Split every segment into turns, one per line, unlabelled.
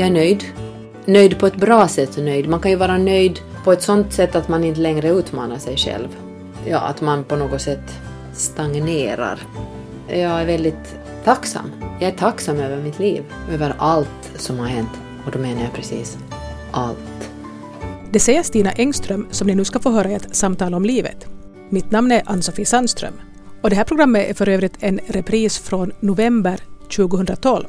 Jag är nöjd. Nöjd på ett bra sätt och nöjd. Man kan ju vara nöjd på ett sånt sätt att man inte längre utmanar sig själv. Ja, att man på något sätt stagnerar. Jag är väldigt tacksam. Jag är tacksam över mitt liv, över allt som har hänt. Och då menar jag precis allt.
Det säger Stina Engström som ni nu ska få höra i ett samtal om livet. Mitt namn är Ann-Sofie Sandström och det här programmet är för övrigt en repris från november 2012.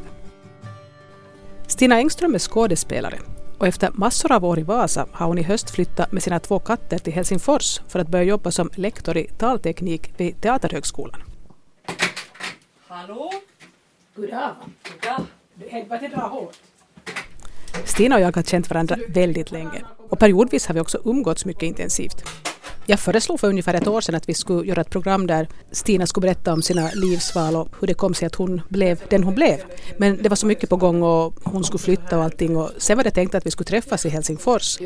Stina Engström är skådespelare och efter massor av år i Vasa har hon i höst flyttat med sina två katter till Helsingfors för att börja jobba som lektor i talteknik vid Teaterhögskolan.
Hallå?
Goddag!
Ja.
Helvete dra hårt! Stina och jag har känt varandra väldigt länge och periodvis har vi också umgåtts mycket intensivt. Jag föreslog för ungefär ett år sedan att vi skulle göra ett program där Stina skulle berätta om sina livsval och hur det kom sig att hon blev den hon blev. Men det var så mycket på gång och hon skulle flytta och allting och sen var det tänkt att vi skulle träffas i Helsingfors.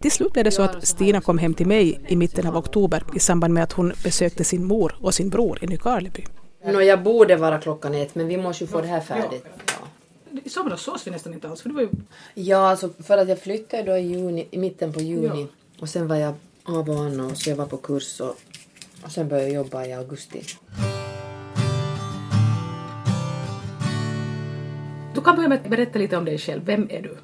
Till slut blev det så att Stina kom hem till mig i mitten av oktober i samband med att hon besökte sin mor och sin bror i Nykarleby.
Nå, jag borde vara klockan ett, men vi måste ju få det här färdigt. Ja.
I somras sågs vi nästan inte alls för det var ju...
Ja, alltså för att jag flyttade då i, juni, i mitten på juni och sen var jag av och an och så jag var på kurs och, och sen började jag jobba i augusti.
Du kan börja med att berätta lite om dig själv. Vem är du?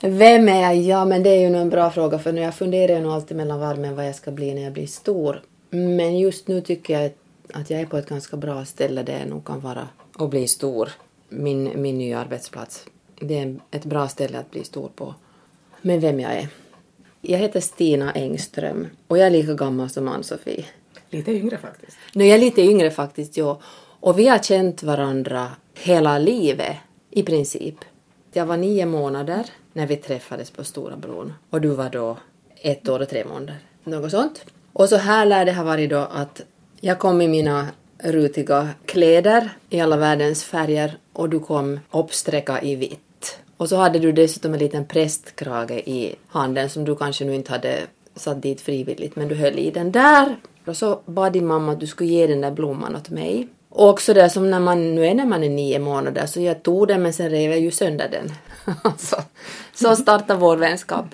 Vem är jag? Ja, men det är ju nog en bra fråga för nu jag funderar nog alltid mellan varven vad jag ska bli när jag blir stor. Men just nu tycker jag att jag är på ett ganska bra ställe där jag nog kan vara och bli stor. Min, min nya arbetsplats. Det är ett bra ställe att bli stor på. Men vem jag är? Jag heter Stina Engström och jag är lika gammal som Ann-Sofie.
Lite yngre faktiskt.
Nu jag är lite yngre faktiskt, ja. Och vi har känt varandra hela livet, i princip. Jag var nio månader när vi träffades på Stora bron och du var då ett år och tre månader. Något sånt. Och så här lär det ha varit då att jag kom i mina rutiga kläder i alla världens färger och du kom uppsträcka i vitt. Och så hade du dessutom en liten prästkrage i handen som du kanske nu inte hade satt dit frivilligt men du höll i den där. Och så bad din mamma att du skulle ge den där blomman åt mig. Och också det som när man nu är när man är nio månader så jag tog den men sen rev jag ju sönder den. så, så startade vår vänskap.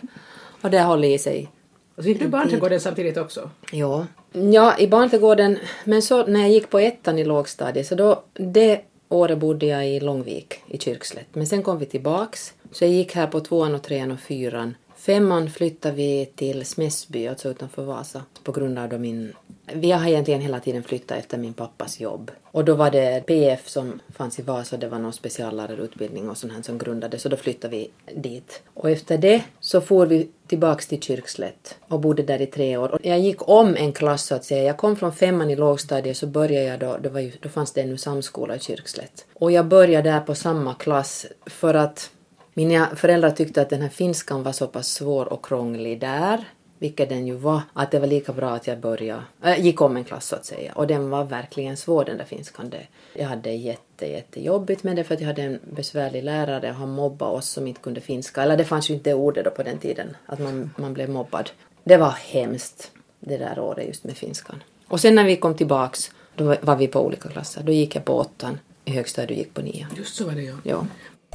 Och det håller i sig.
Och så gick du i barnträdgården samtidigt också?
Ja. Ja, i barnträdgården. Men så när jag gick på ettan i lågstadiet så då, det året bodde jag i Långvik i Kyrkslätt. Men sen kom vi tillbaks. Så jag gick här på tvåan och trean och fyran. Femman flyttade vi till Smässby, alltså utanför Vasa, på grund av då min... Vi har egentligen hela tiden flyttat efter min pappas jobb. Och då var det PF som fanns i Vasa, det var någon speciallärarutbildning och sånt här som grundades, så då flyttade vi dit. Och efter det så for vi tillbaks till Kyrkslätt och bodde där i tre år. Och jag gick om en klass så att säga. Jag kom från femman i lågstadiet så började jag då, det var ju, då fanns det ännu samskola i Kyrkslätt. Och jag började där på samma klass för att mina föräldrar tyckte att den här finskan var så pass svår och krånglig där, vilket den ju var, att det var lika bra att jag började, äh, gick om en klass så att säga. Och den var verkligen svår den där finskan. Det. Jag hade jätte, jättejobbigt med det för att jag hade en besvärlig lärare och han mobbade oss som inte kunde finska. Eller det fanns ju inte ordet då på den tiden, att man, man blev mobbad. Det var hemskt det där året just med finskan. Och sen när vi kom tillbaks, då var vi på olika klasser. Då gick jag på åttan i högstadiet och gick på nian.
Just så var det ja.
Ja.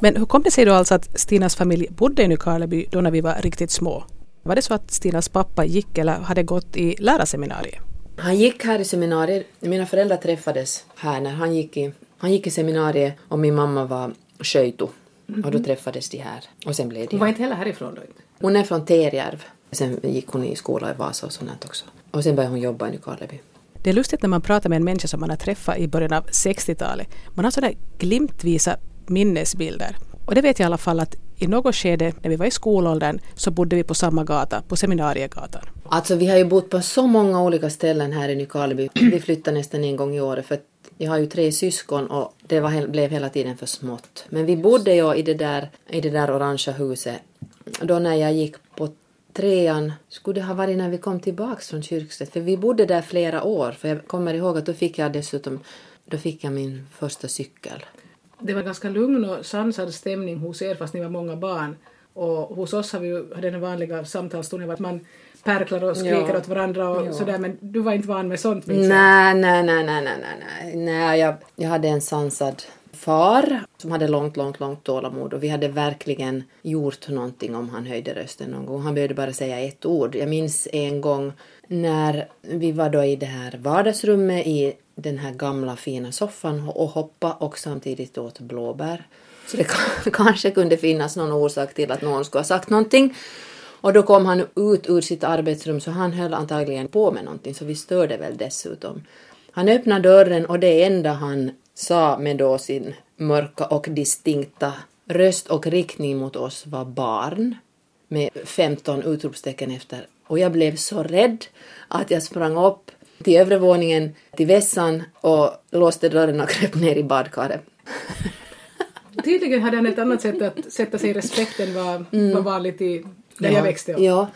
Men hur kom det sig då alltså att Stinas familj bodde i Nykarleby då när vi var riktigt små? Var det så att Stinas pappa gick eller hade gått i lärarseminariet?
Han gick här i seminariet. Mina föräldrar träffades här när han gick i, han gick i seminariet och min mamma var sköjto. Och då träffades de här. Och sen blev de
Hon var inte heller härifrån då?
Hon är från Terjärv. Sen gick hon i skola i Vasa och sånt också. Och sen började hon jobba i Nykarleby.
Det är lustigt när man pratar med en människa som man har träffat i början av 60-talet. Man har sådana glimtvisa minnesbilder. Och det vet jag i alla fall att i något skede när vi var i skolåldern så bodde vi på samma gata, på Seminariegatan.
Alltså vi har ju bott på så många olika ställen här i Nykarleby. Vi flyttar nästan en gång i året för jag har ju tre syskon och det var, blev hela tiden för smått. Men vi bodde ju i det där, i det där orangea huset. Då när jag gick på trean, skulle det ha varit när vi kom tillbaks från Kyrkslätt? För vi bodde där flera år. För jag kommer ihåg att då fick jag dessutom, då fick jag min första cykel.
Det var ganska lugn och sansad stämning hos er fast ni var många barn. Och hos oss har vi ju den vanliga samtalstonen att man perklar och skriker
Ja.
åt varandra och
Ja.
sådär men du var inte van med sånt minns
nej, nej, nej, nej, nej, nej. nej jag, jag hade en sansad far som hade långt, långt, långt tålamod och vi hade verkligen gjort någonting om han höjde rösten någon gång. Han behövde bara säga ett ord. Jag minns en gång när vi var då i det här vardagsrummet i den här gamla fina soffan och hoppa och samtidigt åt blåbär. Så det kanske kunde finnas någon orsak till att någon skulle ha sagt någonting. Och då kom han ut ur sitt arbetsrum så han höll antagligen på med någonting så vi störde väl dessutom. Han öppnade dörren och det enda han sa med då sin mörka och distinkta röst och riktning mot oss var barn med 15 utropstecken efter. Och jag blev så rädd att jag sprang upp till övre våningen till vässan och låste dörren och kröp ner i badkaret.
Tydligen hade han ett annat sätt att sätta sig i respekt än vad mm. vanligt i där
ja.
jag växte upp.
Ja,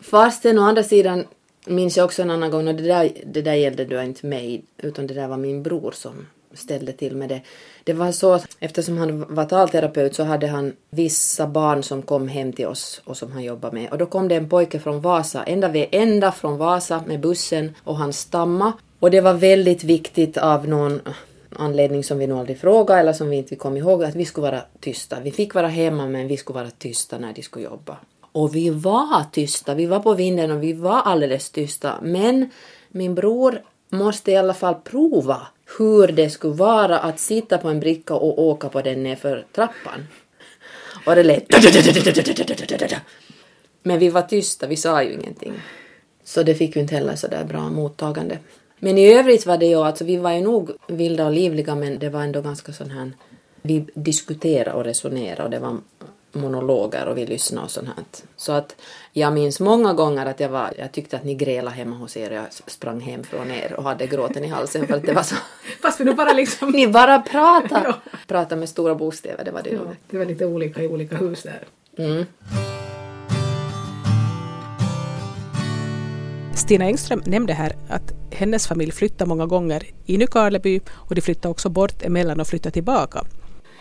fast sen å andra sidan minns jag också en annan gång, och det där, det där gällde då inte mig, utan det där var min bror som ställde till med det. Det var så, eftersom han var talterapeut så hade han vissa barn som kom hem till oss och som han jobbade med. Och då kom det en pojke från Vasa, ända, vid, ända från Vasa med bussen och han stammade. Och det var väldigt viktigt av någon anledning som vi nog aldrig frågade eller som vi inte kom ihåg att vi skulle vara tysta. Vi fick vara hemma men vi skulle vara tysta när de skulle jobba. Och vi var tysta, vi var på vinden och vi var alldeles tysta. Men min bror måste i alla fall prova hur det skulle vara att sitta på en bricka och åka på den nerför trappan. Och det lät... Men vi var tysta, vi sa ju ingenting. Så det fick ju inte heller så där bra mottagande. Men i övrigt var det ju, alltså vi var ju nog vilda och livliga men det var ändå ganska sån här... Vi diskuterade och resonerade och det var monologer och vi lyssnade och sånt här. Så att jag minns många gånger att jag, var, jag tyckte att ni grälade hemma hos er och jag sprang hem från er och hade gråten i halsen för att det var så...
Fast vi nu bara liksom...
ni bara pratade! ja. Pratade med stora bokstäver, det var det ju. Ja,
det var lite olika i olika hus där. Mm. Stina Engström nämnde här att hennes familj flyttade många gånger i Nykarleby och de flyttade också bort emellan och flyttade tillbaka.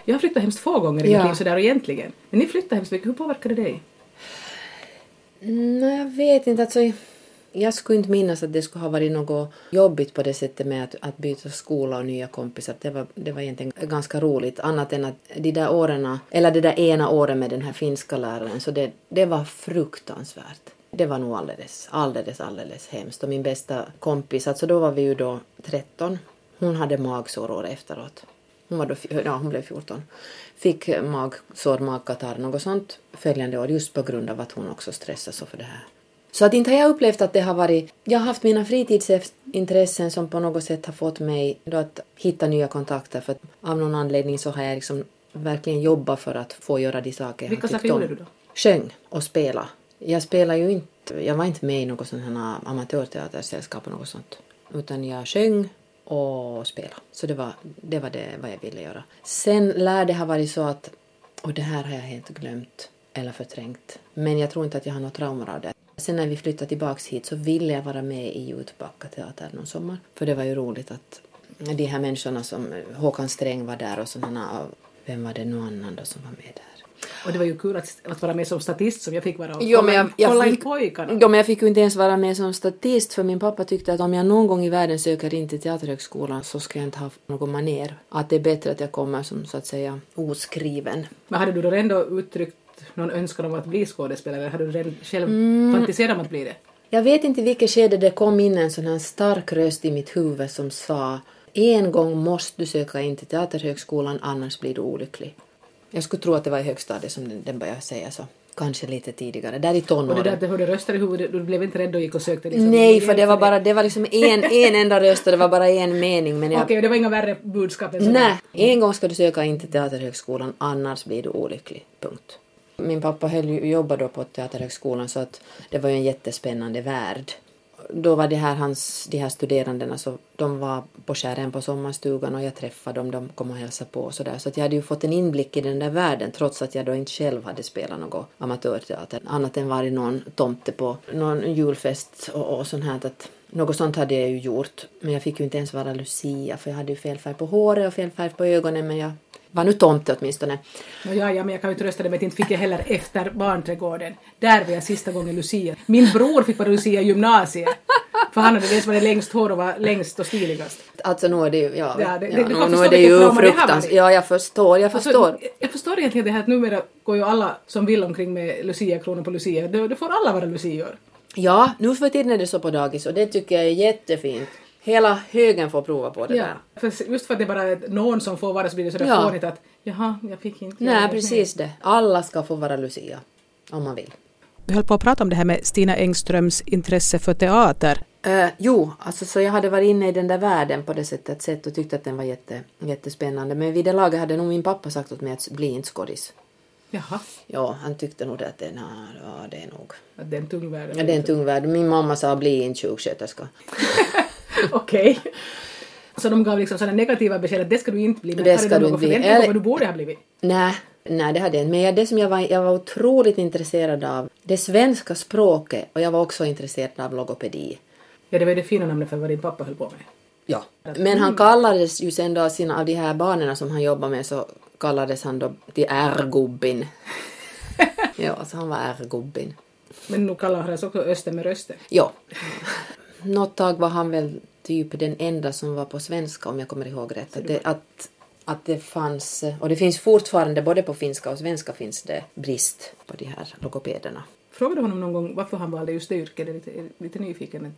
Jag har flyttat hemskt få gånger i ja. mitt liv sådär egentligen. Men ni flyttade hemskt mycket. Hur påverkade det dig?
Nej, jag vet inte. Alltså, jag skulle inte minnas att det skulle ha varit något jobbigt på det sättet med att, att byta skola och nya kompisar. Det var, det var egentligen ganska roligt. Annat än att de där åren, eller det där ena året med den här finska läraren, så det, det var fruktansvärt. Det var nog alldeles, alldeles, alldeles hemskt. Och min bästa kompis, alltså då var vi ju då 13, hon hade magsår år efteråt. Hon, var då, ja, hon blev 14. Fick magsår, magkatarr, något sånt följande år just på grund av att hon också stressade så för det här. Så att inte har jag upplevt att det har varit... Jag har haft mina fritidsintressen som på något sätt har fått mig då att hitta nya kontakter för av någon anledning så har jag liksom verkligen jobbat för att få göra de saker
Vilka saker gjorde du då?
Sjöng och spela. Jag spelade ju inte... Jag var inte med i något sånt här amatörteatersällskap och något sånt. Utan jag sjöng och spela. Så det var, det var det vad jag ville göra. Sen lär det ha varit så att, och det här har jag helt glömt eller förträngt, men jag tror inte att jag har något trauma av det. Sen när vi flyttade tillbaks hit så ville jag vara med i Jutbacka teater någon sommar. För det var ju roligt att de här människorna som Håkan Sträng var där och sådana, vem var det nu annan då som var med där?
Och det var ju kul att, att vara med som statist som jag fick vara och jo, kolla, jag, jag kolla fick, in pojkarna.
Jo, men jag fick ju inte ens vara med som statist för min pappa tyckte att om jag någon gång i världen söker in till Teaterhögskolan så ska jag inte ha någon maner. Att det är bättre att jag kommer som så att säga oskriven.
Men hade du då ändå uttryckt någon önskan om att bli skådespelare eller hade du själv mm. fantiserat om att bli det?
Jag vet inte i vilket skede det kom in en sån här stark röst i mitt huvud som sa en gång måste du söka in till Teaterhögskolan annars blir du olycklig. Jag skulle tro att det var i högstadiet som den, började säga så. Kanske lite tidigare, där i tonåren.
Och det där att du hörde röster i huvudet, du blev inte rädd och gick och sökte? Liksom
Nej, för det var bara, det var liksom en, en enda röst och det var bara en mening.
Men jag... Okej, okay, det var inga värre budskap än?
Nej, en gång ska du söka in till Teaterhögskolan, annars blir du olycklig. Punkt. Min pappa höll jobbade då på Teaterhögskolan så att det var ju en jättespännande värld då var det här hans, de här studerandena så de var på skären på sommarstugan och jag träffade dem, de kom och hälsade på och sådär. Så att jag hade ju fått en inblick i den där världen trots att jag då inte själv hade spelat något amatörteater. Annat än varit någon tomte på någon julfest och, och sånt här. Att, något sånt hade jag ju gjort. Men jag fick ju inte ens vara Lucia för jag hade ju fel färg på håret och fel färg på ögonen men jag var nu tomte åtminstone.
No, ja, ja, men jag kan ju trösta dig med att inte fick jag heller efter barnträdgården. Där var jag sista gången Lucia. Min bror fick vara Lucia i gymnasiet. För han hade dels varit längst hår och var längst och stiligast.
Alltså nu är det ju, ja,
Ja, det-
ja,
det- du
nu, nu är det ju
det
fruktansvärt. Ja, jag förstår, jag förstår.
Alltså, jag förstår egentligen det här att numera går ju alla som vill omkring med Lucia-kronor på Lucia. Då, då får alla vara Lucior.
Ja, nu för tiden är det så på dagis och det tycker jag är jättefint. Hela högen får prova på det
Ja.
där.
För, just för att det bara är någon som får vara så blir det sådär
Ja.
fånigt att jaha, jag fick inte
Nej, precis det. Alla ska få vara Lucia. Om man vill.
Vi höll på att prata om det här med Stina Engströms intresse för teater.
Eh, jo, alltså så jag hade varit inne i den där världen på det sättet sett och tyckt att den var jätte, jättespännande. Men vid det laget hade nog min pappa sagt åt mig att bli inte skådis.
Jaha,
Ja, han tyckte nog det att det, nej, ja, det är nog...
att det är en tung värld.
Ja, det är en tung värld. Min mamma sa bli inte sjuksköterska.
Okej. Så de gav liksom sådana negativa besked att det ska du inte bli. Men
Det ska du inte bli.
förväntning på
Eller-
vad du borde ha blivit?
Nej, nej det hade jag inte. Men jag, det som jag var, jag var otroligt intresserad av, det svenska språket och jag var också intresserad av logopedi.
Ja, det var ju det fina namnet för vad din pappa höll på med.
Ja. Men han kallades ju sen då av sina, av de här barnen som han jobbade med så kallades han då till R-gubbin. ja, så han var R-gubbin.
Men nu kallar han också Östen med rösten.
Ja. Något tag var han väl typ den enda som var på svenska om jag kommer ihåg rätt. Att det, att, att det fanns, och det finns fortfarande både på finska och svenska finns det brist på de här logopederna.
Frågade honom någon gång varför han valde just det yrket? Är lite, lite nyfiken.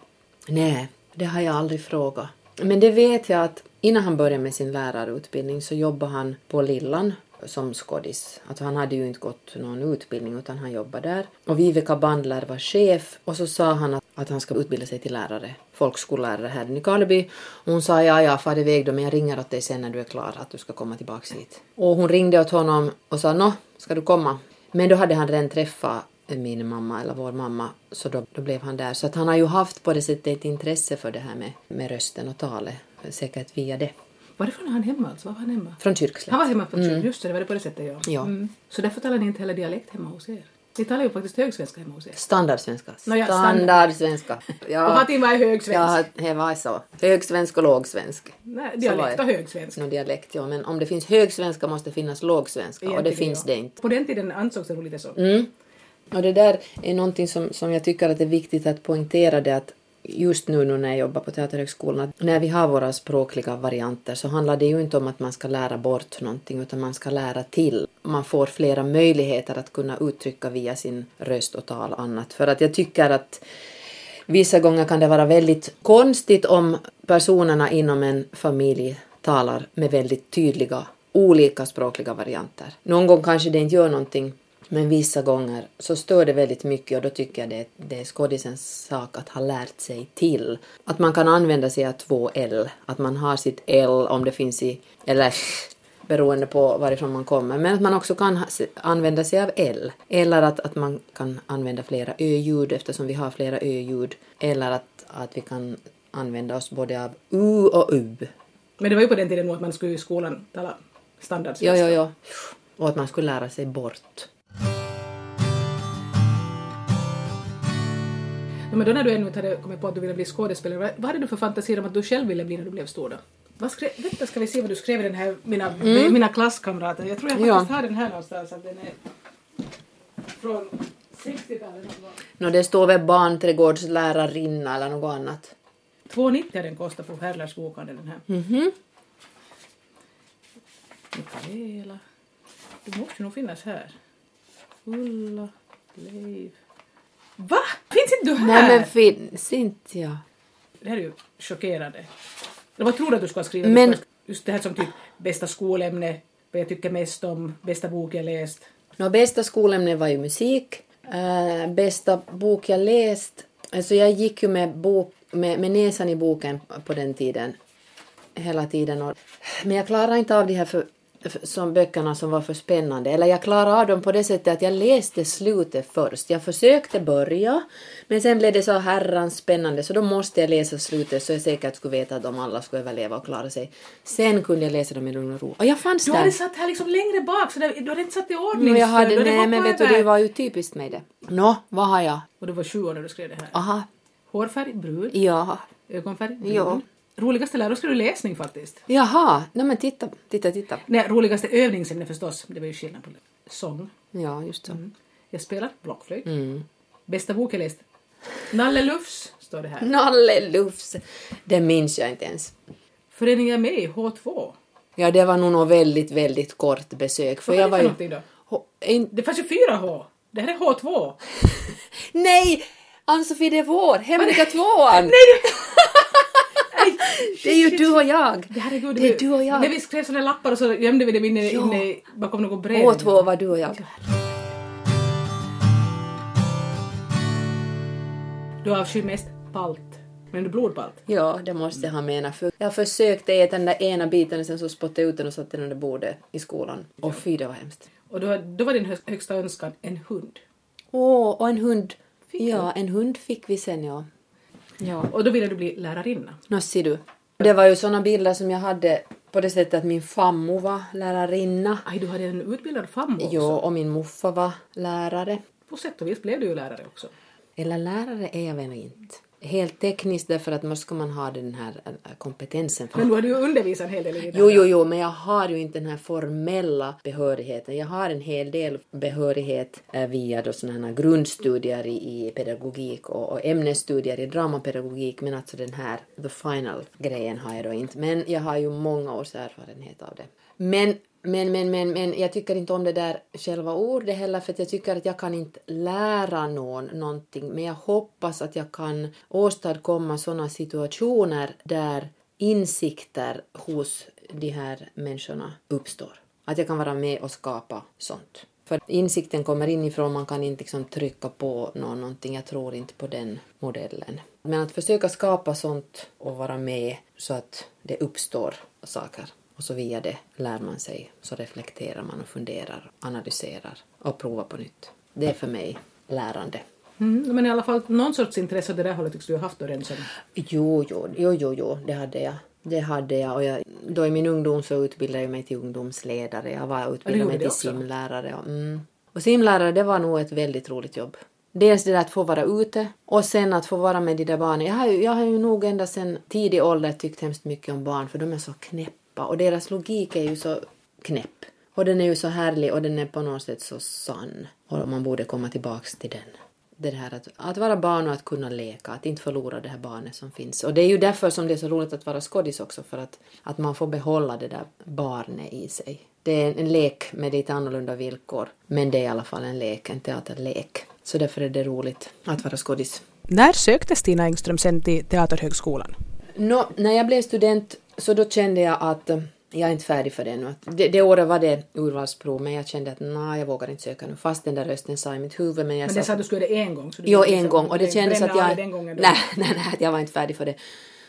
Nej, det har jag aldrig frågat. Men det vet jag att innan han började med sin lärarutbildning så jobbade han på Lillan som skådis. Alltså han hade ju inte gått någon utbildning utan han jobbade där. Och Viveka Bandler var chef och så sa han att, att han ska utbilda sig till lärare, folkskollärare här i Nykarleby. Och hon sa ja, ja, far iväg då men jag ringer åt dig sen när du är klar att du ska komma tillbaks hit. Och hon ringde åt honom och sa nå, ska du komma? Men då hade han redan träffat min mamma eller vår mamma så då, då blev han där. Så att han har ju haft på det sättet ett intresse för det här med, med rösten och talet. Säkert via det.
Varifrån är han hemma alltså? Var var han hemma?
Från Kyrkslätt.
Han var hemma på mm. Just det, det var det på det sättet ja.
Ja.
Mm. Så därför talar ni inte heller dialekt hemma hos er? Ni talar ju faktiskt högsvenska hemma hos er.
Standardsvenska.
Nå ja, standard.
Standardsvenska. Ja.
Och Hatim var högsvensk.
Ja, det var så. Högsvensk och lågsvensk.
Nej, dialekt och högsvensk.
Nå, dialekt, ja. Men om det finns högsvenska måste det finnas lågsvenska och det
Egentligen,
finns
ja.
det inte.
På den tiden ansågs det nog lite så.
Mm. Och det där är någonting som, som jag tycker att det är viktigt att poängtera det att just nu, nu när jag jobbar på Teaterhögskolan, att när vi har våra språkliga varianter så handlar det ju inte om att man ska lära bort någonting utan man ska lära till. Man får flera möjligheter att kunna uttrycka via sin röst och tal annat. För att jag tycker att vissa gånger kan det vara väldigt konstigt om personerna inom en familj talar med väldigt tydliga olika språkliga varianter. Någon gång kanske det inte gör någonting men vissa gånger så stör det väldigt mycket och då tycker jag det, det är skådisens sak att ha lärt sig till. Att man kan använda sig av två L, att man har sitt L om det finns i, eller beroende på varifrån man kommer, men att man också kan använda sig av L. Eller att, att man kan använda flera ö-ljud eftersom vi har flera ö-ljud. Eller att, att vi kan använda oss både av U och U.
Men det var ju på den tiden nog att man skulle i skolan tala
Ja,
standardsvenska.
ja, ja. Och att man skulle lära sig bort.
Men då när du ännu inte hade kommit på att du ville bli skådespelare, vad, vad hade du för fantasier om att du själv ville bli när du blev stor då? Vad skrev, vänta ska vi se vad du skrev i den här, mina, mina klasskamrater. Jag tror jag faktiskt
Mm. Ja.
har den här någonstans, att den är från 60-talet. någon gång.
Nå, det står väl barnträdgårdslärarinna eller något annat.
2,90 har den kostat på Herlers bokhandel den här.
Mhm.
Mikaela. Du måste nog finnas här. Ulla, Leif. Va? Finns inte du här?
Nej men finns inte jag.
Det här är ju chockerande. Eller vad tror du att du ska skriva?
Men-
ska- Just det här som typ bästa skolämne, vad jag tycker mest om, bästa bok jag läst.
Nå, bästa skolämne var ju musik. Eh, bästa bok jag läst. Alltså jag gick ju med, bok, med, med näsan i boken på den tiden. Hela tiden. Och, men jag klarade inte av de här för, som böckerna som var för spännande. Eller jag klarade av dem på det sättet att jag läste slutet först. Jag försökte börja. Men sen blev det så herrans spännande så då måste jag läsa slutet så jag säkert skulle veta att de alla skulle överleva och klara sig. Sen kunde jag läsa dem i lugn och ro. Och jag fanns
Du
där.
hade satt här liksom längre bak, så där, du hade inte satt i ordning.
No, jag hade,
Du
nej, men vet du, det var ju typiskt mig det. Nå, vad har jag?
Och du var 20 år när du skrev det här.
Aha,
Hårfärg, brun.
ja.
Ögonfärg, brun.
Ja.
Roligaste lära, då skrev du läsning faktiskt.
Jaha, nej men titta, titta, titta.
Nej, roligaste övningsämne förstås, det var ju skillnad på sång.
Ja, just så.
Jag spelar blockflöjt.
Mm.
Bästa bok jag läst? Nalle Lufs står det här.
Nalle Lufs. Det minns jag inte ens.
Föreningen är med i H2.
Ja, det var nog något väldigt, väldigt kort besök. För
Vad är
jag
det för
ju...
då?
Ho- in-
Det fanns ju fyra H. Det här är H2.
Nej! Ann-Sofie, det är vår! Hemliga tvåan!
Nej,
Det är ju du och jag!
Det, herregud,
Det är du och jag.
När vi skrev såna lappar och så gömde vi dem inne,
Ja.
inne bakom något brev.
H2 var du och jag.
Du avskyr mest palt. Men du blodpalt?
Ja, det måste jag ha menat. För jag försökte äta den där ena biten och sen så spottade jag ut den och satte den under bordet i skolan. Och fy, det var hemskt.
Och då, då var din hö- högsta önskan en hund.
Åh, och en hund.
Fick
ja, en hund fick vi sen, ja. Ja.
Och då ville du bli lärarinna.
Nå, ser du. Det var ju såna bilder som jag hade på det sättet att min fammo var lärarinna.
Aj, du hade en utbildad farmor också.
Jo, och min morfar var lärare.
På sätt och vis blev du ju lärare också.
Eller lärare är jag väl inte. Helt tekniskt därför att ska man ha den här äh, kompetensen.
Men du hade ju undervisat en hel del i det
Jo, jo, jo, men jag har ju inte den här formella behörigheten. Jag har en hel del behörighet eh, via då såna här grundstudier i, i pedagogik och, och ämnesstudier i dramapedagogik, men alltså den här the final grejen har jag då inte. Men jag har ju många års erfarenhet av det. Men men, men, men, men jag tycker inte om det där själva ordet heller för att jag tycker att jag kan inte lära någon någonting men jag hoppas att jag kan åstadkomma sådana situationer där insikter hos de här människorna uppstår. Att jag kan vara med och skapa sånt. För insikten kommer inifrån, man kan inte liksom trycka på någon, någonting. Jag tror inte på den modellen. Men att försöka skapa sånt och vara med så att det uppstår saker. Och så via det lär man sig, så reflekterar man och funderar, analyserar och provar på nytt. Det är för mig lärande.
Mm, men i alla fall någon sorts intresse det där hållet tycks du ha haft då redan som...
Jo, jo, jo, jo, jo, det hade jag. Det hade jag och jag, då i min ungdom så utbildade jag mig till ungdomsledare. Jag var utbildad mig till
också?
simlärare. Och, mm. och simlärare det var nog ett väldigt roligt jobb. Dels det där att få vara ute och sen att få vara med de där barnen. Jag har ju, jag har ju nog ända sedan tidig ålder tyckt hemskt mycket om barn för de är så knäppa och deras logik är ju så knäpp. Och den är ju så härlig och den är på något sätt så sann. Och man borde komma tillbaks till den det här att, att vara barn och att kunna leka, att inte förlora det här barnet som finns. Och det är ju därför som det är så roligt att vara skådis också, för att, att man får behålla det där barnet i sig. Det är en, en lek med lite annorlunda villkor, men det är i alla fall en lek, en teaterlek. Så därför är det roligt att vara skådis.
När sökte Stina Engström sen till Teaterhögskolan?
Nå, när jag blev student så då kände jag att eh, jag är inte färdig för det ännu. Det, det året var det urvalsprov, men jag kände att nej, jag vågar inte söka nu. Fast den där rösten sa i mitt huvud. Men jag
Men det sa att du skulle göra det en gång. Så
Jo,
liksom
en gång. Och det kändes att jag...
det Den gången då.
nej, nej, nej, jag var inte färdig för det.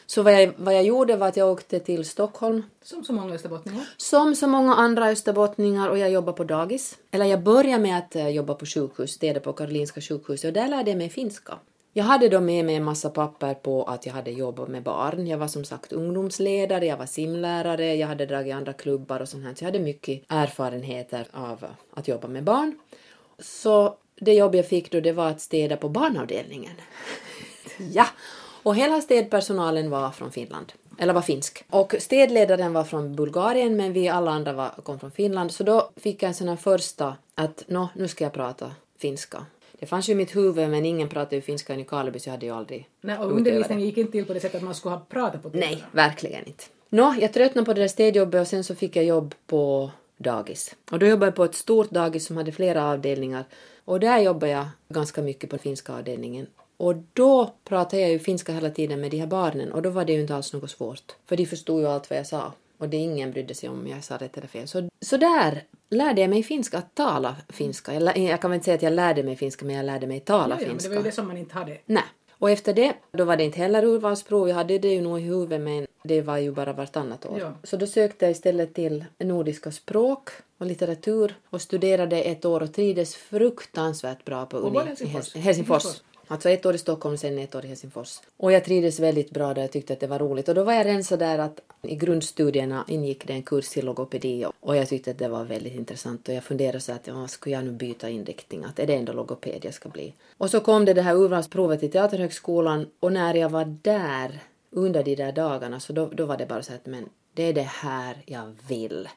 Så vad jag, vad jag gjorde var att jag åkte till Stockholm
Som så många österbottningar.
som så många andra österbottningar och jag jobbade på dagis. Eller jag började med att eh, jobba på sjukhus, städa på Karolinska sjukhuset och där lärde jag mig finska. Jag hade då med mig en massa papper på att jag hade jobbat med barn. Jag var som sagt ungdomsledare, jag var simlärare, jag hade dragit andra klubbar och sånt här. Så jag hade mycket erfarenheter av att jobba med barn. Så det jobb jag fick då det var att städa på barnavdelningen. ja! Och hela städpersonalen var från Finland. Eller var finsk. Och städledaren var från Bulgarien men vi alla andra var, kom från Finland. Så då fick jag en sån här första att nå, nu ska jag prata finska. Det fanns ju i mitt huvud men ingen pratade ju finska i Nykarleby så jag hade ju aldrig
Nej, och undervisningen gick inte till på det sättet att man skulle ha pratat på
Nej, verkligen inte. Nå, jag tröttnade på det där städjobbet och sen så fick jag jobb på dagis. Och då jobbade jag på ett stort dagis som hade flera avdelningar. Och där jobbade jag ganska mycket på finska avdelningen. Och då pratade jag ju finska hela tiden med de här barnen och då var det ju inte alls något svårt. För de förstod ju allt vad jag sa. Och det ingen brydde sig om jag sa rätt eller fel. Så, så där lärde jag mig finska, att tala finska. Jag, jag kan väl inte säga att jag lärde mig finska, men jag lärde mig tala
Ja, ja, men det
finska.
var ju det som man inte hade.
Nej. Och efter det, då var det inte heller urvalsprov, jag hade det ju nog i huvudet men det var ju bara vartannat år.
Ja.
Så då sökte jag istället till nordiska språk och litteratur och studerade ett år och trivdes fruktansvärt bra på
Och
Uni i
Helsingfors?
Hels- Helsingfors. Alltså ett år i Stockholm och sen ett år i Helsingfors. Och jag trivdes väldigt bra där, jag tyckte att det var roligt. Och då var jag redan så där att i grundstudierna ingick det en kurs i logopedi och jag tyckte att det var väldigt intressant och jag funderade så att ja, skulle jag nu byta inriktning, att är det ändå logoped jag ska bli? Och så kom det det här urvalsprovet till Teaterhögskolan och när jag var där under de där dagarna så då, då var det bara så att men det är det här jag vill.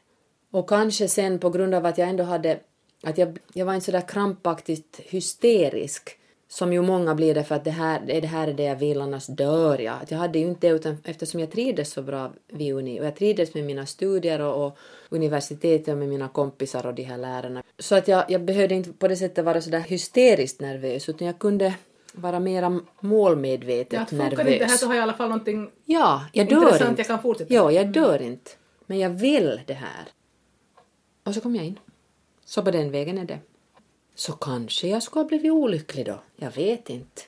Och kanske sen på grund av att jag ändå hade, att jag, jag var inte sådär krampaktigt hysterisk som ju många blir det för att det här, det här är det jag vill, annars dör jag. Att jag hade ju inte utan eftersom jag trivdes så bra vid uni och jag trivdes med mina studier och, och universitetet och med mina kompisar och de här lärarna. Så att jag, jag behövde inte på det sättet vara sådär hysteriskt nervös utan jag kunde vara mera målmedvetet
Ja, att funkar
nervös.
det inte här så har jag i alla fall någonting
Ja, jag dör
intressant
inte.
jag kan fortsätta.
Ja, jag dör inte. Men jag vill det här. Och så kom jag in. Så på den vägen är det. Så kanske jag skulle ha blivit olycklig då. Jag vet inte.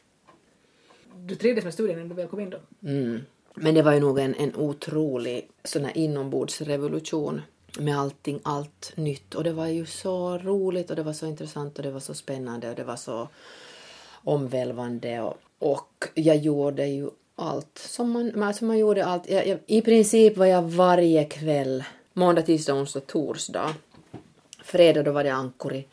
Du trivdes med studien när du väl kom in då?
Mm. Men det var ju nog en, en otrolig sån här inombordsrevolution med allting, allt nytt. Och det var ju så roligt och det var så intressant och det var så spännande och det var så omvälvande. Och, och jag gjorde ju allt som man, alltså man gjorde allt. Jag, jag, I princip var jag varje kväll, måndag, tisdag, onsdag, torsdag. Fredag då var det ankuri.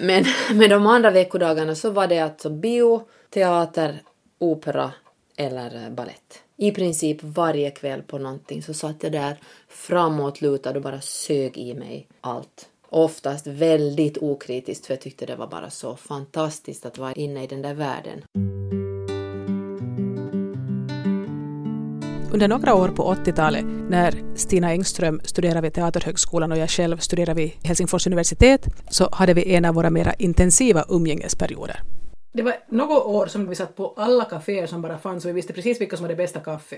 Men med de andra veckodagarna så var det alltså bio, teater, opera eller eh, ballett. I princip varje kväll på någonting så satt jag där framåtlutad och bara sög i mig allt. Oftast väldigt okritiskt för jag tyckte det var bara så fantastiskt att vara inne i den där världen.
Under några år på 80-talet när Stina Engström studerade vid Teaterhögskolan och jag själv studerade vid Helsingfors universitet så hade vi en av våra mera intensiva umgängesperioder. Det var något år som vi satt på alla kaféer som bara fanns och vi visste precis vilka som var det bästa kaffe.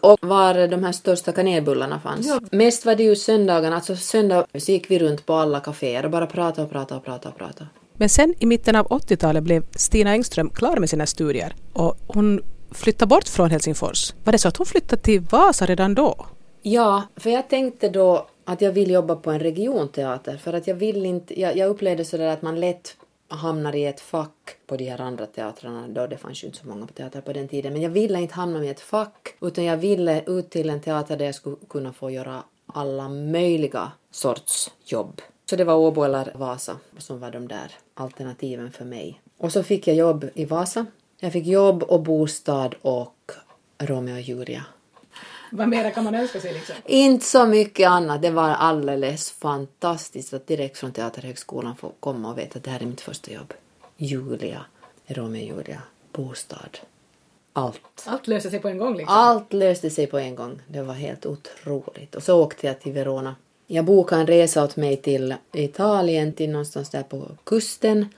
Och var de här största kanelbullarna fanns.
Ja.
Mest var det ju söndagarna, alltså söndag så gick vi runt på alla kaféer och bara pratade och pratade och pratade och pratade.
Men sen i mitten av 80-talet blev Stina Engström klar med sina studier och hon flytta bort från Helsingfors. Var det så att hon flyttade till Vasa redan då?
Ja, för jag tänkte då att jag vill jobba på en regionteater för att jag vill inte, jag, jag upplevde sådär att man lätt hamnar i ett fack på de här andra teatrarna då det fanns ju inte så många på teater på den tiden men jag ville inte hamna i ett fack utan jag ville ut till en teater där jag skulle kunna få göra alla möjliga sorts jobb. Så det var Åbo eller Vasa som var de där alternativen för mig. Och så fick jag jobb i Vasa. Jag fick jobb och bostad och Romeo och Julia.
Vad mer kan man önska sig liksom?
Inte så mycket annat. Det var alldeles fantastiskt att direkt från Teaterhögskolan få komma och veta att det här är mitt första jobb. Julia, Romeo och Julia, bostad. Allt.
Allt löser sig på en gång liksom.
Allt löste sig på en gång. Det var helt otroligt. Och så åkte jag till Verona. Jag bokade en resa åt mig till Italien, till någonstans där på kusten,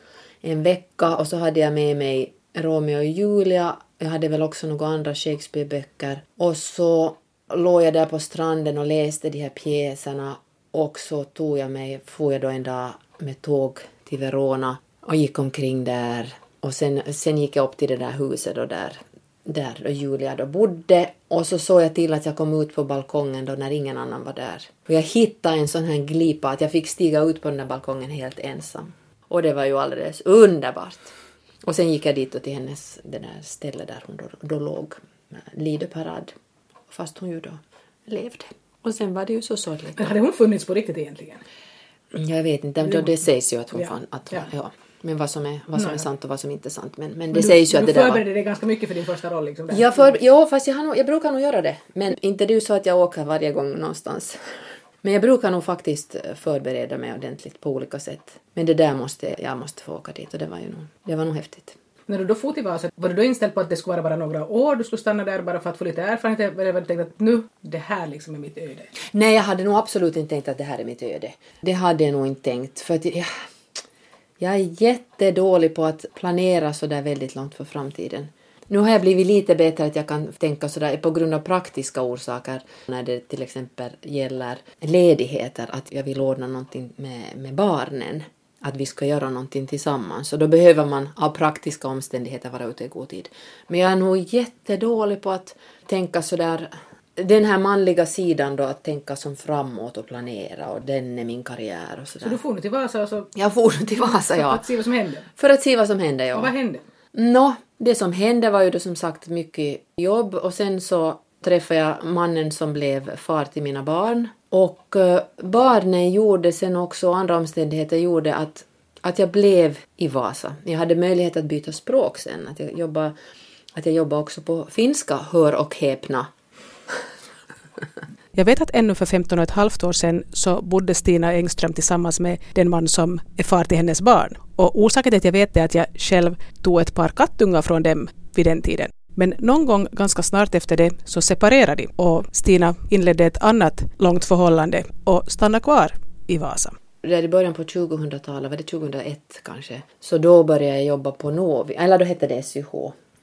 en vecka och så hade jag med mig Romeo och Julia. Jag hade väl också några andra Shakespeare-böcker. Och så låg jag där på stranden och läste de här pjäserna och så tog jag mig, får jag då en dag med tåg till Verona och gick omkring där. Och sen, sen gick jag upp till det där huset då där, där då Julia då bodde och så såg jag till att jag kom ut på balkongen då när ingen annan var där. Och jag hittade en sån här glipa att jag fick stiga ut på den där balkongen helt ensam. Och det var ju alldeles underbart. Och sen gick jag dit och till hennes, det där stället där hon då, då låg, Lidö parad. Fast hon ju då levde. Och sen var det ju så sorgligt.
Hade hon funnits på riktigt egentligen?
Jag vet inte, det, det sägs ju att hon
Ja,
fann att,
ja.
ja. Men vad som är, vad som är sant och vad som inte är sant. Men, men det
du,
sägs ju att
du
det där var...
förberedde dig ganska mycket för din första roll liksom. Där.
Jag för, jo, fast jag, har jag brukar nog göra det. Men inte det är ju så att jag åker varje gång någonstans. Men jag brukar nog faktiskt förbereda mig ordentligt på olika sätt. Men det där måste jag måste få åka dit och det var ju nog, det var nog häftigt.
När du då for till Vasa, var du då inställd på att det skulle vara bara några år, du skulle stanna där bara för att få lite erfarenhet, eller var du tänkt att nu, det här liksom är mitt öde?
Nej, jag hade nog absolut inte tänkt att det här är mitt öde. Det hade jag nog inte tänkt. För att jag, jag är jättedålig på att planera så där väldigt långt för framtiden. Nu har jag blivit lite bättre att jag kan tänka sådär på grund av praktiska orsaker när det till exempel gäller ledigheter, att jag vill ordna någonting med, med barnen. Att vi ska göra någonting tillsammans och då behöver man av praktiska omständigheter vara ute i god tid. Men jag är nog jättedålig på att tänka sådär den här manliga sidan då att tänka som framåt och planera och den är min karriär och sådär.
Så du for nu till Vasa och så...
Jag for till Vasa
För
ja.
att se vad som hände.
För att se vad som hände ja.
Och vad hände?
Nå, det som hände var ju då som sagt mycket jobb och sen så träffade jag mannen som blev far till mina barn. Och eh, barnen gjorde sen också, andra omständigheter gjorde att, att jag blev i Vasa. Jag hade möjlighet att byta språk sen, att jag jobbade, att jag jobbade också på finska, hör och häpna.
Jag vet att ännu för 15 och ett halvt år sedan så bodde Stina Engström tillsammans med den man som är far till hennes barn. Och orsaken till att jag vet det är att jag själv tog ett par kattungar från dem vid den tiden. Men någon gång ganska snart efter det så separerade de och Stina inledde ett annat långt förhållande och stannade kvar i Vasa.
Där i början på 2000-talet, var det 2001 kanske, så då började jag jobba på Novi, eller då hette det SYH.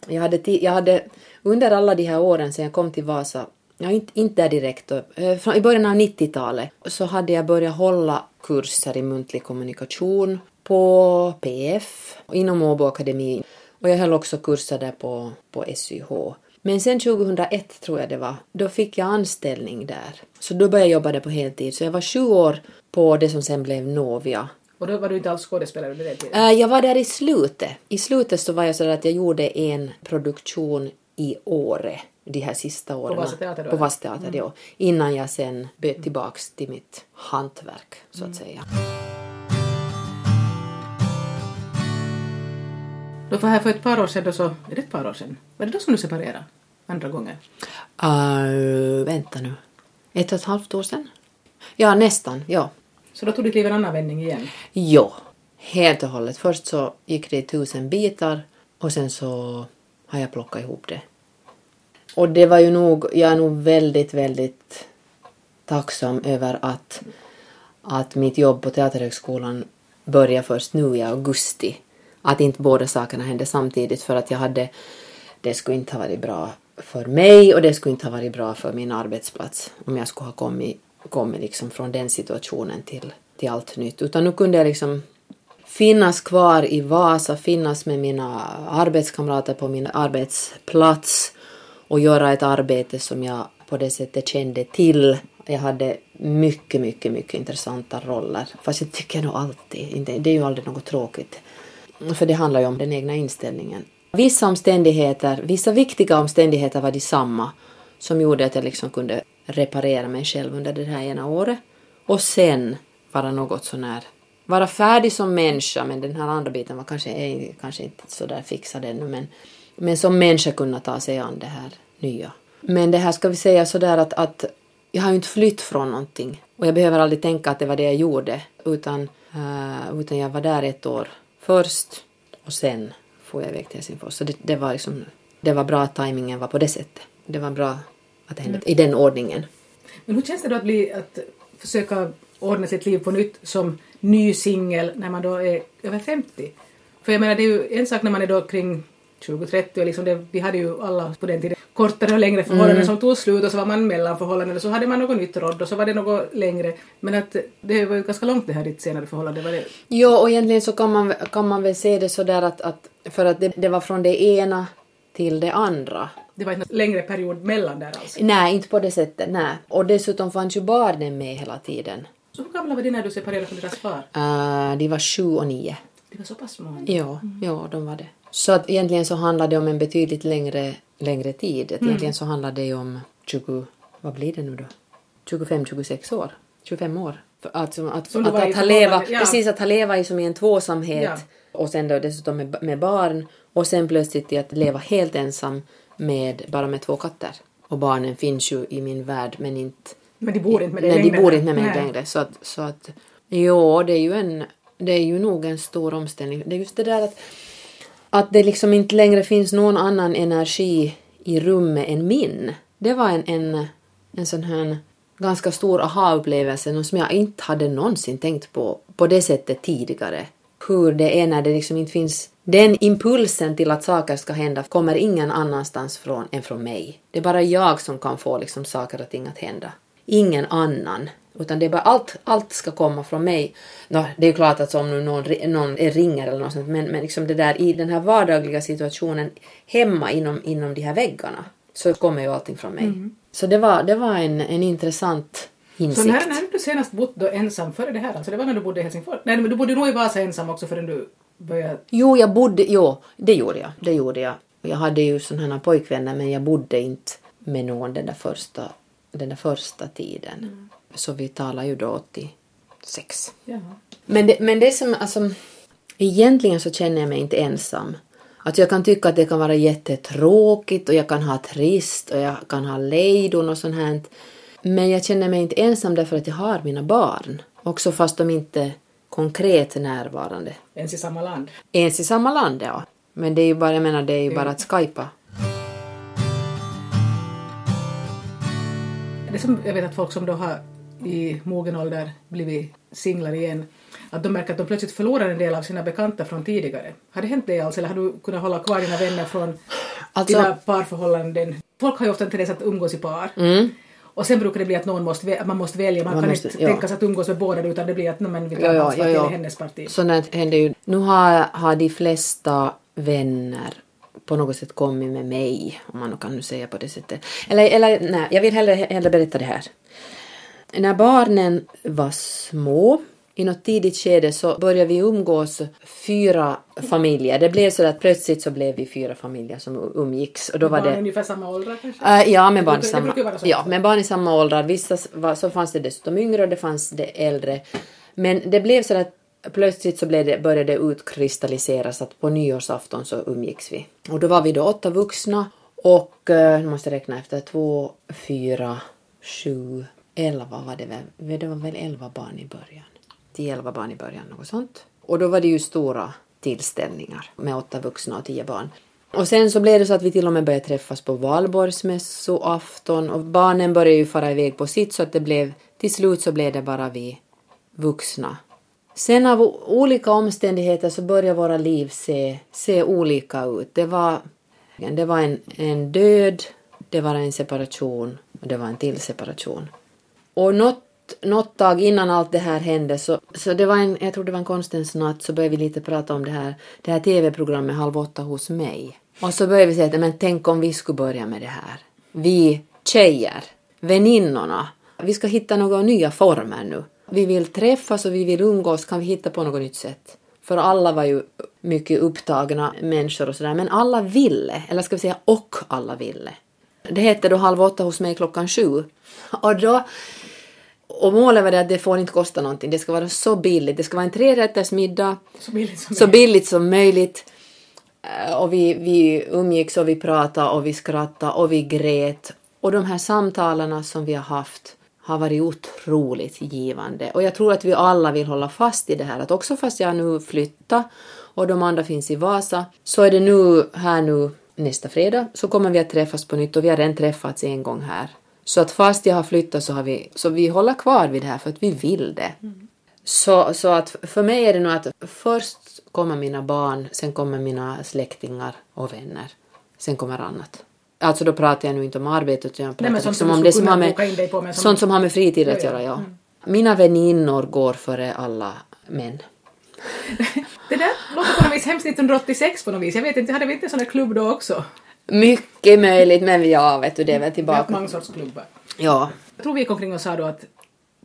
Jag hade, jag hade under alla de här åren sedan jag kom till Vasa Ja, inte, inte där direkt. Eh, I början av 90-talet så hade jag börjat hålla kurser i muntlig kommunikation på PF inom Åbo Akademi. Och jag höll också kurser där på, på SYH. Men sen 2001 tror jag det var, då fick jag anställning där. Så då började jag jobba där på heltid. Så jag var sju år på det som sen blev Novia.
Och då var du inte alls skådespelare under den tiden?
Uh, jag var där i slutet. I slutet så var jag så att jag gjorde en produktion i Åre de här sista åren.
På Vasateater?
På Vasateater, mm. ja. Innan jag sen bytte tillbaks till mitt hantverk, så att mm. säga.
Då för här för ett par år sedan, då så, är det ett par år sedan? Var det då som du separerade andra gången?
Uh, vänta nu. Ett och ett halvt år sedan? Ja, nästan, ja.
Så då tog ditt liv en annan vändning igen?
Ja, helt och hållet. Först så gick det i tusen bitar och sen så har jag plockat ihop det. Och det var ju nog, jag är nog väldigt, väldigt tacksam över att, att mitt jobb på Teaterhögskolan började först nu i augusti att inte båda sakerna hände samtidigt för att jag hade, det skulle inte ha varit bra för mig och det skulle inte ha varit bra för min arbetsplats om jag skulle ha kommit, kommit liksom från den situationen till, till allt nytt. Utan nu kunde jag liksom finnas kvar i Vasa, finnas med mina arbetskamrater på min arbetsplats och göra ett arbete som jag på det sättet kände till. Jag hade mycket, mycket, mycket intressanta roller. Fast jag tycker nog alltid, det är ju aldrig något tråkigt. För det handlar ju om den egna inställningen. Vissa omständigheter, vissa viktiga omständigheter var de samma som gjorde att jag liksom kunde reparera mig själv under det här ena året. Och sen vara något sånär, vara färdig som människa, men den här andra biten var kanske, är, kanske inte sådär fixad ännu, men, men som människa kunna ta sig an det här nya. Men det här ska vi säga sådär att, att jag har ju inte flytt från någonting och jag behöver aldrig tänka att det var det jag gjorde utan, uh, utan jag var där ett år först och sen får jag iväg till Helsingfors. Så det, det, var liksom, det var bra att tajmingen var på det sättet. Det var bra att det hände mm. i den ordningen.
Men hur känns det då att, bli, att försöka ordna sitt liv på nytt som ny singel när man då är över 50? För jag menar det är ju en sak när man är då kring 2030 och liksom det, vi hade ju alla på den tiden kortare och längre förhållanden mm. som tog slut och så var man mellanförhållanden och så hade man något nytt råd och så var det något längre. Men att det var ju ganska långt det här ditt senare förhållande. Var det...
Jo, och egentligen så kan man, kan man väl se det så där att, att för att det, det var från det ena till det andra.
Det var inte en längre period mellan där alltså?
Nej, inte på det sättet, nej. Och dessutom fanns ju barnen med hela tiden.
Så hur gamla var de när du separerade från deras far?
Uh, de var sju och nio.
De var så pass små?
Ja, mm. ja, de var det. Så att egentligen så handlar det om en betydligt längre, längre tid. Mm. Egentligen så handlar det om 20, vad blir det nu då? 25-26 år. 25 år. Alltså att, att, att, att ha leva, ja. precis att ha leva i som i en tvåsamhet ja. och sen då dessutom med, med barn och sen plötsligt att leva helt ensam med bara med två katter. Och barnen finns ju i min värld men inte
men de bor inte med dig
längre? Nej, de bor inte med mig längre. Så att, så att, jo, det är ju en, det är ju nog en stor omställning. Det är just det där att att det liksom inte längre finns någon annan energi i rummet än min. Det var en, en, en sån här ganska stor aha-upplevelse som jag inte hade någonsin tänkt på på det sättet tidigare. Hur det är när det liksom inte finns den impulsen till att saker ska hända kommer ingen annanstans från än från mig. Det är bara jag som kan få liksom saker och ting att hända. Ingen annan. Utan det är bara allt, allt ska komma från mig. No, det är ju klart att om någon, någon ringer eller något sånt, men, men liksom det där i den här vardagliga situationen hemma inom, inom de här väggarna så kommer ju allting från mig. Mm. Så det var, det var en, en intressant insikt.
Så när, när du senast bott då ensam före det här, alltså det var när du bodde i Helsingfors? Nej, men du bodde nog i Vasa ensam också förrän du började...
Jo, jag bodde, jo, det gjorde jag. Det gjorde jag. Jag hade ju sådana pojkvänner men jag bodde inte med någon den där första, den där första tiden. Mm. Så vi talar ju då 86. Jaha. Men det, men det som, alltså, egentligen så känner jag mig inte ensam. Att jag kan tycka att det kan vara jättetråkigt och jag kan ha trist och jag kan ha lejdon och sånt här. Men jag känner mig inte ensam därför att jag har mina barn. Också fast de inte konkret närvarande.
Ens i samma land.
Ens i samma land, ja. Men det är ju bara, jag menar, det är ju bara att skypa.
Det som jag vet att folk som då har i mogen ålder blivit singlar igen, att de märker att de plötsligt förlorar en del av sina bekanta från tidigare. Har det hänt dig alls, eller har du kunnat hålla kvar dina vänner från
Alltså-
dina parförhållanden? Folk har ju ofta en tendens att umgås i par. Och sen brukar det bli att någon måste, att man måste välja, man,
Man
kan
måste-
inte
ja.
tänka sig att umgås med båda utan det blir att "Nej, men vi tar
Ja, ja,
hans
ja,
parti
ja.
eller hennes parti.
Sånt händer ju. Nu har, har de flesta vänner på något sätt kommit med mig, om man nu kan nu säga på det sättet. Eller, eller nej, jag vill hellre, hellre berätta det här. När barnen var små, i något tidigt skede så började vi umgås fyra familjer. Det blev så att plötsligt så blev vi fyra familjer som umgicks. Och då var
Barn
det...
ungefär samma åldrar kanske?
Äh, ja, med barn samma, ja, med barn i samma åldrar. Vissa var, så fanns det dessutom yngre och det fanns det äldre. Men det blev så att plötsligt så blev det, började det utkristalliseras att på nyårsafton så umgicks vi. Och då var vi då åtta vuxna och, eh, nu måste jag räkna efter, två, fyra, sju, elva var det väl. Det var väl elva barn i början. Tio, elva barn i början, något sånt. Och då var det ju stora tillställningar med åtta vuxna och tio barn. Och sen så blev det så att vi till och med började träffas på valborgsmässoafton och barnen började ju fara iväg på sitt så att det blev till slut så blev det bara vi vuxna. Sen av olika omständigheter så började våra liv se, se olika ut. Det var, det var en, en död, det var en separation och det var en till separation. Och något, något tag innan allt det här hände så, så det var en, jag tror det var en konstens natt så började vi lite prata om det här, det här tv-programmet Halv åtta hos mig. Och så började vi säga att men tänk om vi skulle börja med det här. Vi tjejer, väninnorna, vi ska hitta några nya former nu. Vi vill träffas och vi vill umgås, kan vi hitta på något nytt sätt? För alla var ju mycket upptagna människor och sådär, men alla ville, eller ska vi säga och alla ville. Det hette då Halv åtta hos mig klockan sju. Och då och målet var det att det får inte kosta någonting. Det ska vara så billigt. Det ska vara en trerätters middag.
Så billigt som
Så
möjligt.
billigt som möjligt. Eh, Och vi, vi umgicks och vi pratade och vi skrattade och vi grät. Och de här samtalen som vi har haft har varit otroligt givande. Och jag tror att vi alla vill hålla fast i det här att också fast jag nu flyttar och de andra finns i Vasa så är det nu här nu nästa fredag så kommer vi att träffas på nytt och vi har redan träffats en gång här. Så att fast jag har flyttat så har vi, så vi håller kvar vid det här för att vi vill det. Så, så att för mig är det nog att först kommer mina barn, sen kommer mina släktingar och vänner. Sen kommer annat. Alltså då pratar jag nu inte om arbetet utan jag pratar
sånt
liksom
som
om det som har med,
som-
sånt som har med fritid att
ja.
göra, ja. Mina väninnor går före alla män.
Det där låter på något vis hemskt 1986 på något vis. Jag vet inte, hade vi inte en sån där klubb då också?
Mycket möjligt, men ja, vet du, det är väl
Vi har
tillbaka.
många sorts klubbar.
Ja,
Jag tror vi gick omkring och sa då att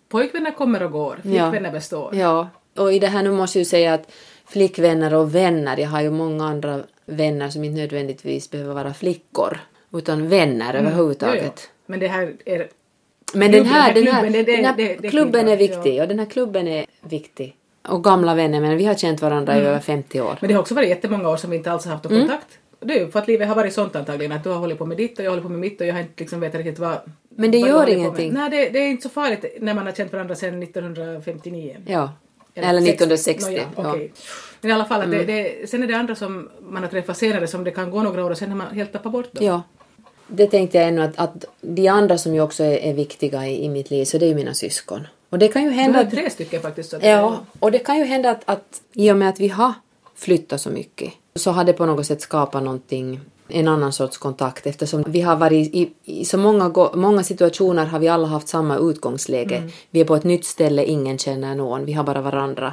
pojkvänner kommer och går, flickvänner består.
Ja, och i det här nu måste jag ju säga att flickvänner och vänner, jag har ju många andra vänner som inte nödvändigtvis behöver vara flickor, utan vänner
Mm.
överhuvudtaget.
Jo, jo. Men det här är...
Men den här, den här,
klubben, det- det-
den här
det- det är
klubben är
klubben,
viktig och den här klubben är viktig. Och gamla vänner, men vi har känt varandra
Mm.
i över 50 år.
Men det har också varit jättemånga år som vi inte alls har haft någon
Mm.
kontakt. Ju för att livet har varit sånt antagligen att du har hållit på med ditt och jag håller på med mitt och jag har inte liksom vetat riktigt vad...
Men det
du
gör ingenting.
Nej, det, det är inte så farligt när man har känt varandra sedan 1959.
Ja. Eller 1960.
Nåja,
ja. Mm.
okej. Men i alla fall, att det, det, sen är det andra som man har träffat senare som det kan gå några år och sen har man helt tappat bort dem.
ja. Det tänkte jag ännu att, att de andra som ju också är, är viktiga i, i mitt liv, så det är ju mina syskon. Och det kan ju
Du
hända
har
att
tre stycken faktiskt. Så att
Ja, och det kan ju hända att, att i och med att vi har flyttat så mycket så har det på något sätt skapat någonting, en annan sorts kontakt eftersom vi har varit i, i så många, många situationer har vi alla haft samma utgångsläge. Vi är på ett nytt ställe, ingen känner någon, vi har bara varandra.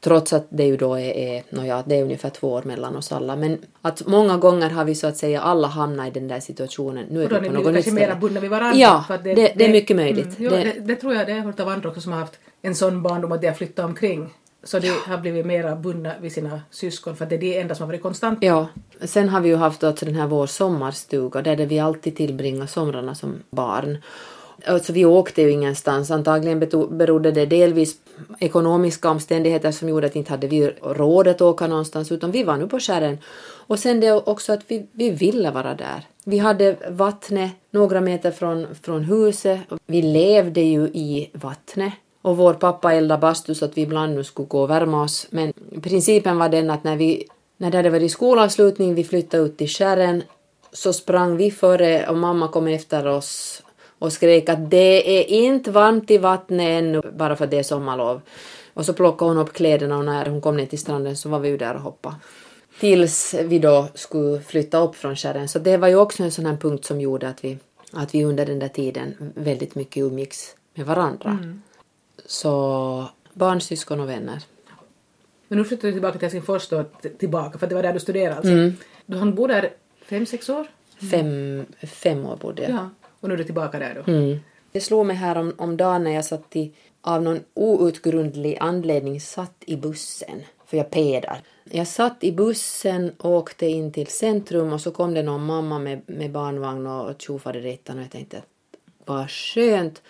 Trots att det ju då är, är, nåja, det är ungefär två år mellan oss alla. Men att många gånger har vi så att säga alla hamnat i den där situationen. Nu är vi på något nytt
kanske mera
ställe.
bundna vid varandra.
Ja,
för att
det, det, är mycket möjligt.
Mm, jo,
Det-
det, det, tror jag det har hört av andra också som har haft en sån barndom att de har flyttat omkring. Så de har blivit mera bundna vid sina syskon för att det är det enda som har varit konstant.
Ja, sen har vi ju haft alltså den här vår sommarstuga där vi alltid tillbringar somrarna som barn. Alltså vi åkte ju ingenstans. Antagligen berodde det delvis ekonomiska omständigheter som gjorde att inte hade vi råd att åka någonstans utan vi var nu på skärren. Och sen det också att vi, vi ville vara där. Vi hade vattnet några meter från, från huset. Vi levde ju i vattnet. Och vår pappa eldade bastu så att vi ibland nu skulle gå och värma oss. Men principen var den att när, vi, när det hade varit skolavslutning, vi flyttade ut till skären så sprang vi före och mamma kom efter oss och skrek att det är inte varmt i vattnet ännu bara för att det är sommarlov. Och så plockade hon upp kläderna och när hon kom ner till stranden så var vi ju där och hoppade. Tills vi då skulle flytta upp från skären. Så det var ju också en sån här punkt som gjorde att vi, att vi under den där tiden väldigt mycket umgicks med varandra.
Mm.
Så barn, syskon och vänner.
Men nu flyttade du tillbaka till Helsingfors då, tillbaka, för det var där du studerade alltså.
Mm.
Du hann bo där fem, sex år?
Fem, fem år bodde jag.
Ja. Och nu är du tillbaka där då?
Mm. Det slog mig här om, om dagen när jag satt i, av någon outgrundlig anledning satt i bussen, för jag pedar. Jag satt i bussen och åkte in till centrum och så kom det någon mamma med, med barnvagn och tjofaderittan och jag tänkte vad skönt.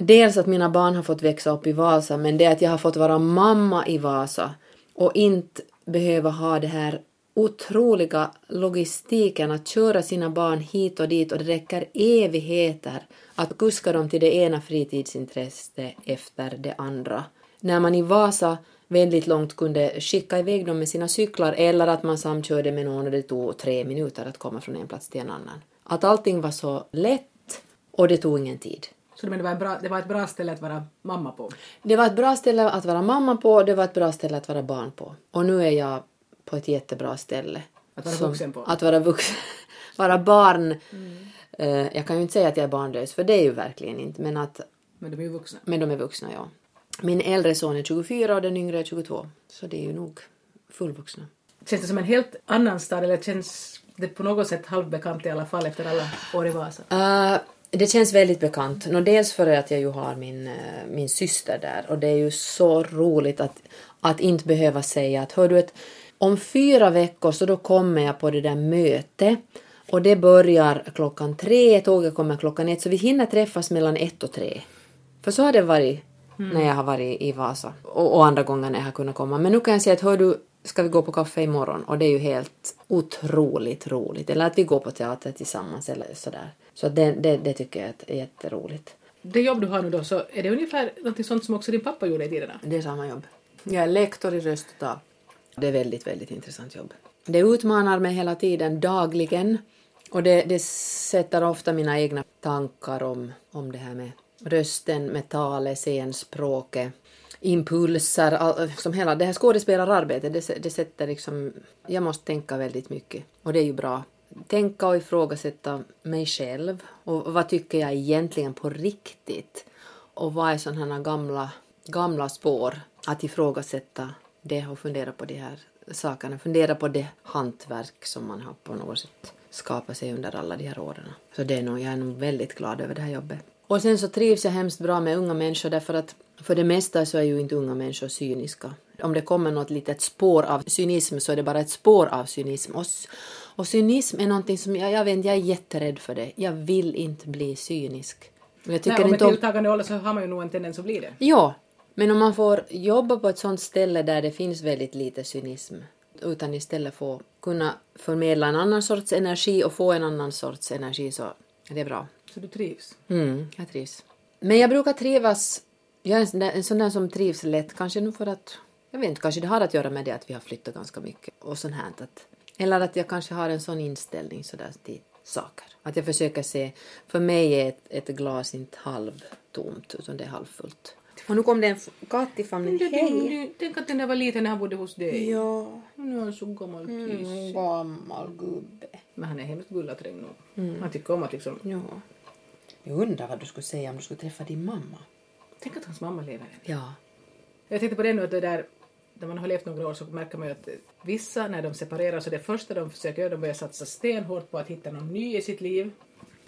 Dels att mina barn har fått växa upp i Vasa men det att jag har fått vara mamma i Vasa och inte behöva ha det här otroliga logistiken att köra sina barn hit och dit och det räcker evigheter att kuska dem till det ena fritidsintresset efter det andra. När man i Vasa väldigt långt kunde skicka iväg dem med sina cyklar eller att man samkörde med någon och det tog tre minuter att komma från en plats till en annan. Att allting var så lätt och det tog ingen tid.
Så du menar det var, bra, det var ett bra ställe att vara mamma på?
Det var ett bra ställe att vara mamma på, det var ett bra ställe att vara barn på. Och nu är jag på ett jättebra ställe.
Att vara
Som-
vuxen på?
Att vara vuxen. vara barn. Eh, jag kan ju inte säga att jag är barnlös, för det är ju verkligen inte. Men, att,
Men de är ju vuxna.
men de är vuxna, ja. Min äldre son är 24 och den yngre är 22. Så det är ju nog fullvuxna.
Känns det som en helt annan stad eller känns det på något sätt halvbekant i alla fall efter alla år i Vasa?
Eh, det känns väldigt bekant. Nå, dels för att jag ju har min, eh, min syster där och det är ju så roligt att, att inte behöva säga att hör du ett, om fyra veckor så då kommer jag på det där mötet och det börjar klockan tre, tåget kommer klockan ett så vi hinner träffas mellan ett och tre. För så har det varit när jag har varit i Vasa och, och andra gånger när jag har kunnat komma. Men nu kan jag säga att hör du, ska vi gå på kaffe imorgon? Och det är ju helt otroligt roligt. Eller att vi går på teater tillsammans eller sådär. Så det, det, det tycker jag är jätteroligt.
Det jobb du har nu då, så är det ungefär något sånt som också din pappa gjorde i tiderna?
Det är samma jobb. Jag är lektor i röst och tal. Det är väldigt, väldigt intressant jobb. Det utmanar mig hela tiden, dagligen. Och det, det sätter ofta mina egna tankar om, om det här med rösten, med talet, scenspråket, impulser, all, som hela det här skådespelararbetet, det, det sätter liksom... Jag måste tänka väldigt mycket och det är ju bra. Tänka och ifrågasätta mig själv och vad tycker jag egentligen på riktigt och vad är sådana här gamla, gamla spår att ifrågasätta det och fundera på de här sakerna, fundera på det hantverk som man har på något sätt skapat sig under alla de här åren. Så det är nog, jag är nog väldigt glad över det här jobbet. Och sen så trivs jag hemskt bra med unga människor därför att för det mesta så är ju inte unga människor cyniska. Om det kommer något litet spår av cynism så är det bara ett spår av cynism. Och, och cynism är någonting som jag, jag vet jag är jätterädd för det. Jag vill inte bli cynisk. Jag tycker
Nej, och med
inte om...
tilltagande ålder så har man ju nog en tendens att bli det.
Ja, men om man får jobba på ett sånt ställe där det finns väldigt lite cynism utan istället få kunna förmedla en annan sorts energi och få en annan sorts energi så är det bra.
Så du trivs?
Mm, jag trivs. Men jag brukar trivas, jag är en sån, där, en sån där som trivs lätt, kanske nu för att, jag vet inte, kanske det har att göra med det att vi har flyttat ganska mycket och sånt här. Att, eller att jag kanske har en sån inställning sådär till saker. Att jag försöker se, för mig är ett, ett glas inte halvtomt utan det är halvfullt. Och nu kom det en katt i famnen. Hej!
Tänk att den där var liten när han bodde hos dig.
Ja,
Nu är han så gammal kiss.
mm, gammal gubbe.
Men han är hemskt gullaträng nog. Han tycker om att liksom...
Ja. Jag undrar vad du skulle säga om du skulle träffa din mamma.
Tänk att hans mamma lever än.
Ja.
Jag tänkte på det nu att det där, när man har levt några år så märker man ju att vissa när de separerar så det första de försöker göra, de börjar satsa stenhårt på att hitta någon ny i sitt liv.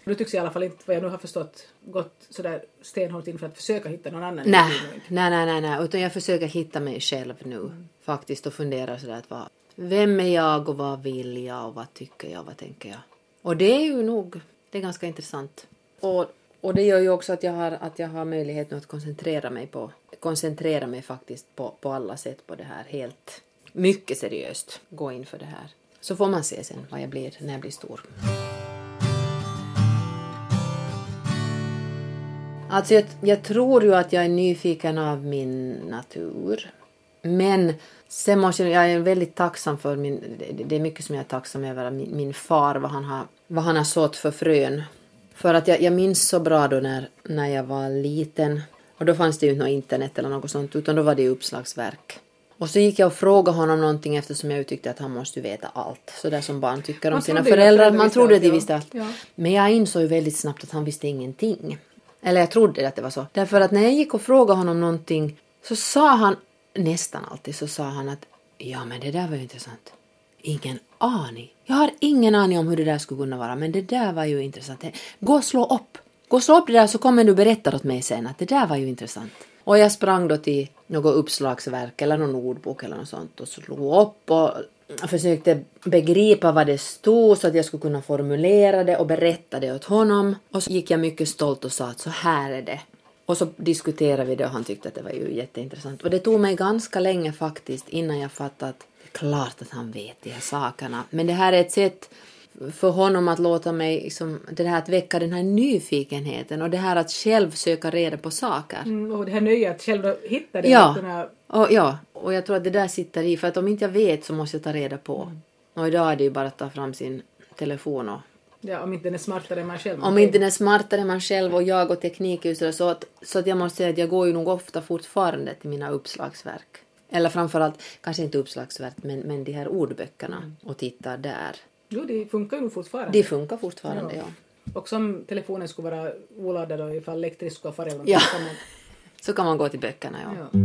Du tycks i alla fall inte, vad jag nu har förstått, gått sådär stenhårt in för att försöka hitta någon annan
Nej, nej, nej, nej, nej, utan jag försöker hitta mig själv nu faktiskt och fundera sådär att vad, vem är jag och vad vill jag och vad tycker jag och vad tänker jag? Och det är ju nog, det är ganska intressant. Och och det gör ju också att jag har, att jag har möjlighet nu att koncentrera mig på, koncentrera mig faktiskt på, på alla sätt på det här helt, mycket seriöst gå in för det här. Så får man se sen vad jag blir när jag blir stor. Alltså jag, jag tror ju att jag är nyfiken av min natur. Men sen måste jag, jag är väldigt tacksam för min, det, är mycket som jag är tacksam över min, min far, vad han har, vad han har sått för frön. För att jag, jag minns så bra då när, när jag var liten och då fanns det ju inte något internet eller något sånt utan då var det uppslagsverk. Och så gick jag och frågade honom någonting eftersom jag tyckte att han måste veta allt. Så där som barn tycker om sina föräldrar. Man trodde att de visste allt.
Ja.
Men jag insåg ju väldigt snabbt att han visste ingenting. Eller jag trodde att det var så. Därför att när jag gick och frågade honom någonting så sa han, nästan alltid så sa han att ja men det där var ju intressant. Ingen aning. Jag har ingen aning om hur det där skulle kunna vara men det där var ju intressant. Gå och slå upp. Gå och slå upp det där så kommer du berätta åt mig sen att det där var ju intressant. Och jag sprang då till något uppslagsverk eller någon ordbok eller något sånt och slog upp och försökte begripa vad det stod så att jag skulle kunna formulera det och berätta det åt honom. Och så gick jag mycket stolt och sa att så här är det. Och så diskuterade vi det och han tyckte att det var ju jätteintressant. Och det tog mig ganska länge faktiskt innan jag fattade att det är klart att han vet de här sakerna. Men det här är ett sätt för honom att låta mig, liksom, det här att väcka den här nyfikenheten och det här att själv söka reda på saker.
Mm, och det här nöjet att själv hitta det
Ja.
kunna...
Och, ja, och jag tror att det där sitter i, för att om inte jag vet så måste jag ta reda på. Och idag är det ju bara att ta fram sin telefon och
Ja, om inte den är smartare än man själv.
om inte den är smartare än man själv och jag och teknik just det, så att, så att jag måste säga att jag går ju nog ofta fortfarande till mina uppslagsverk. Eller framförallt, kanske inte uppslagsverk, men, men de här ordböckerna och tittar där.
Jo, det funkar ju nog fortfarande.
De funkar fortfarande, ja.
Och som telefonen skulle vara oladdad och ifall elektrisk skulle fara eller
Ja.
så kan man-
Så kan man gå till böckerna, ja.
ja.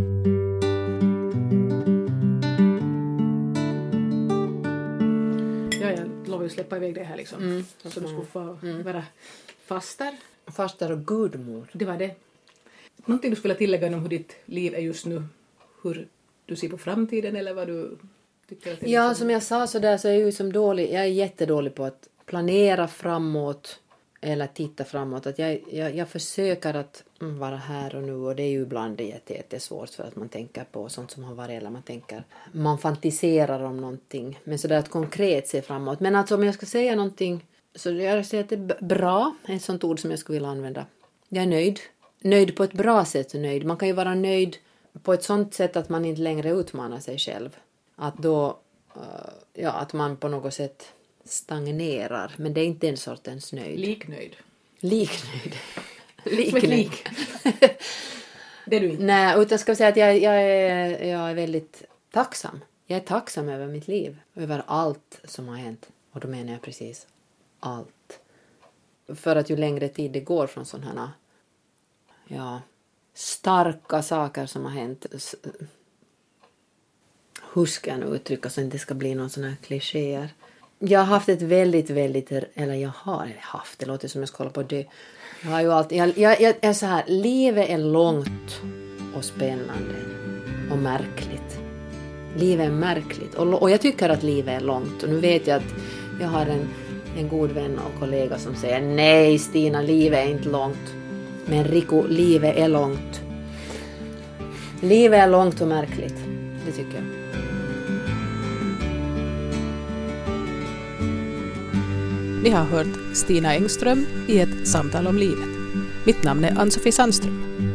Ja, jag lovar ju släppa iväg det här liksom.
Mm.
Så du skulle få vara faster.
Faster och gudmor.
Det var det. Någonting du skulle vilja tillägga om hur ditt liv är just nu? Hur du ser på framtiden eller vad du
Ja,
liksom-
som jag sa så där så är jag ju som dålig, jag är jättedålig på att planera framåt eller titta framåt. Att jag, jag, jag försöker att vara här och nu och det är ju ibland jätte, jättesvårt för att man tänker på sånt som har varit eller man tänker, man fantiserar om någonting. Men sådär att konkret se framåt. Men alltså om jag ska säga någonting så jag säger att det är bra, ett sånt ord som jag skulle vilja använda. Jag är nöjd. Nöjd på ett bra sätt nöjd. Man kan ju vara nöjd på ett sånt sätt att man inte längre utmanar sig själv. Att då, eh, ja, att man på något sätt stagnerar. Men det är inte den sortens nöjd.
Liknöjd.
Liknöjd. Liknöjd.
lik. Det är du inte.
Nej, utan ska säga att jag, jag, är, jag är väldigt tacksam. Jag är tacksam över mitt liv. Över allt som har hänt. Och då menar jag precis allt. För att ju längre tid det går från sådana ja, starka saker som har hänt. Hur ska jag nu uttrycka så att det inte ska bli någon sån här klichéer. Jag har haft ett väldigt, väldigt, eller jag har haft, det låter som jag ska hålla på att dö. Jag har ju alltid, jag, jag, jag är så här, livet är långt och spännande och märkligt. Livet är märkligt och, och jag tycker att livet är långt och nu vet jag att jag har en, en god vän och kollega som säger nej Stina, livet är inte långt. Men Rico, livet är långt. Livet är långt och märkligt, det tycker jag.
Ni har hört Stina Engström i ett samtal om livet. Mitt namn är Ann-Sofie Sandström.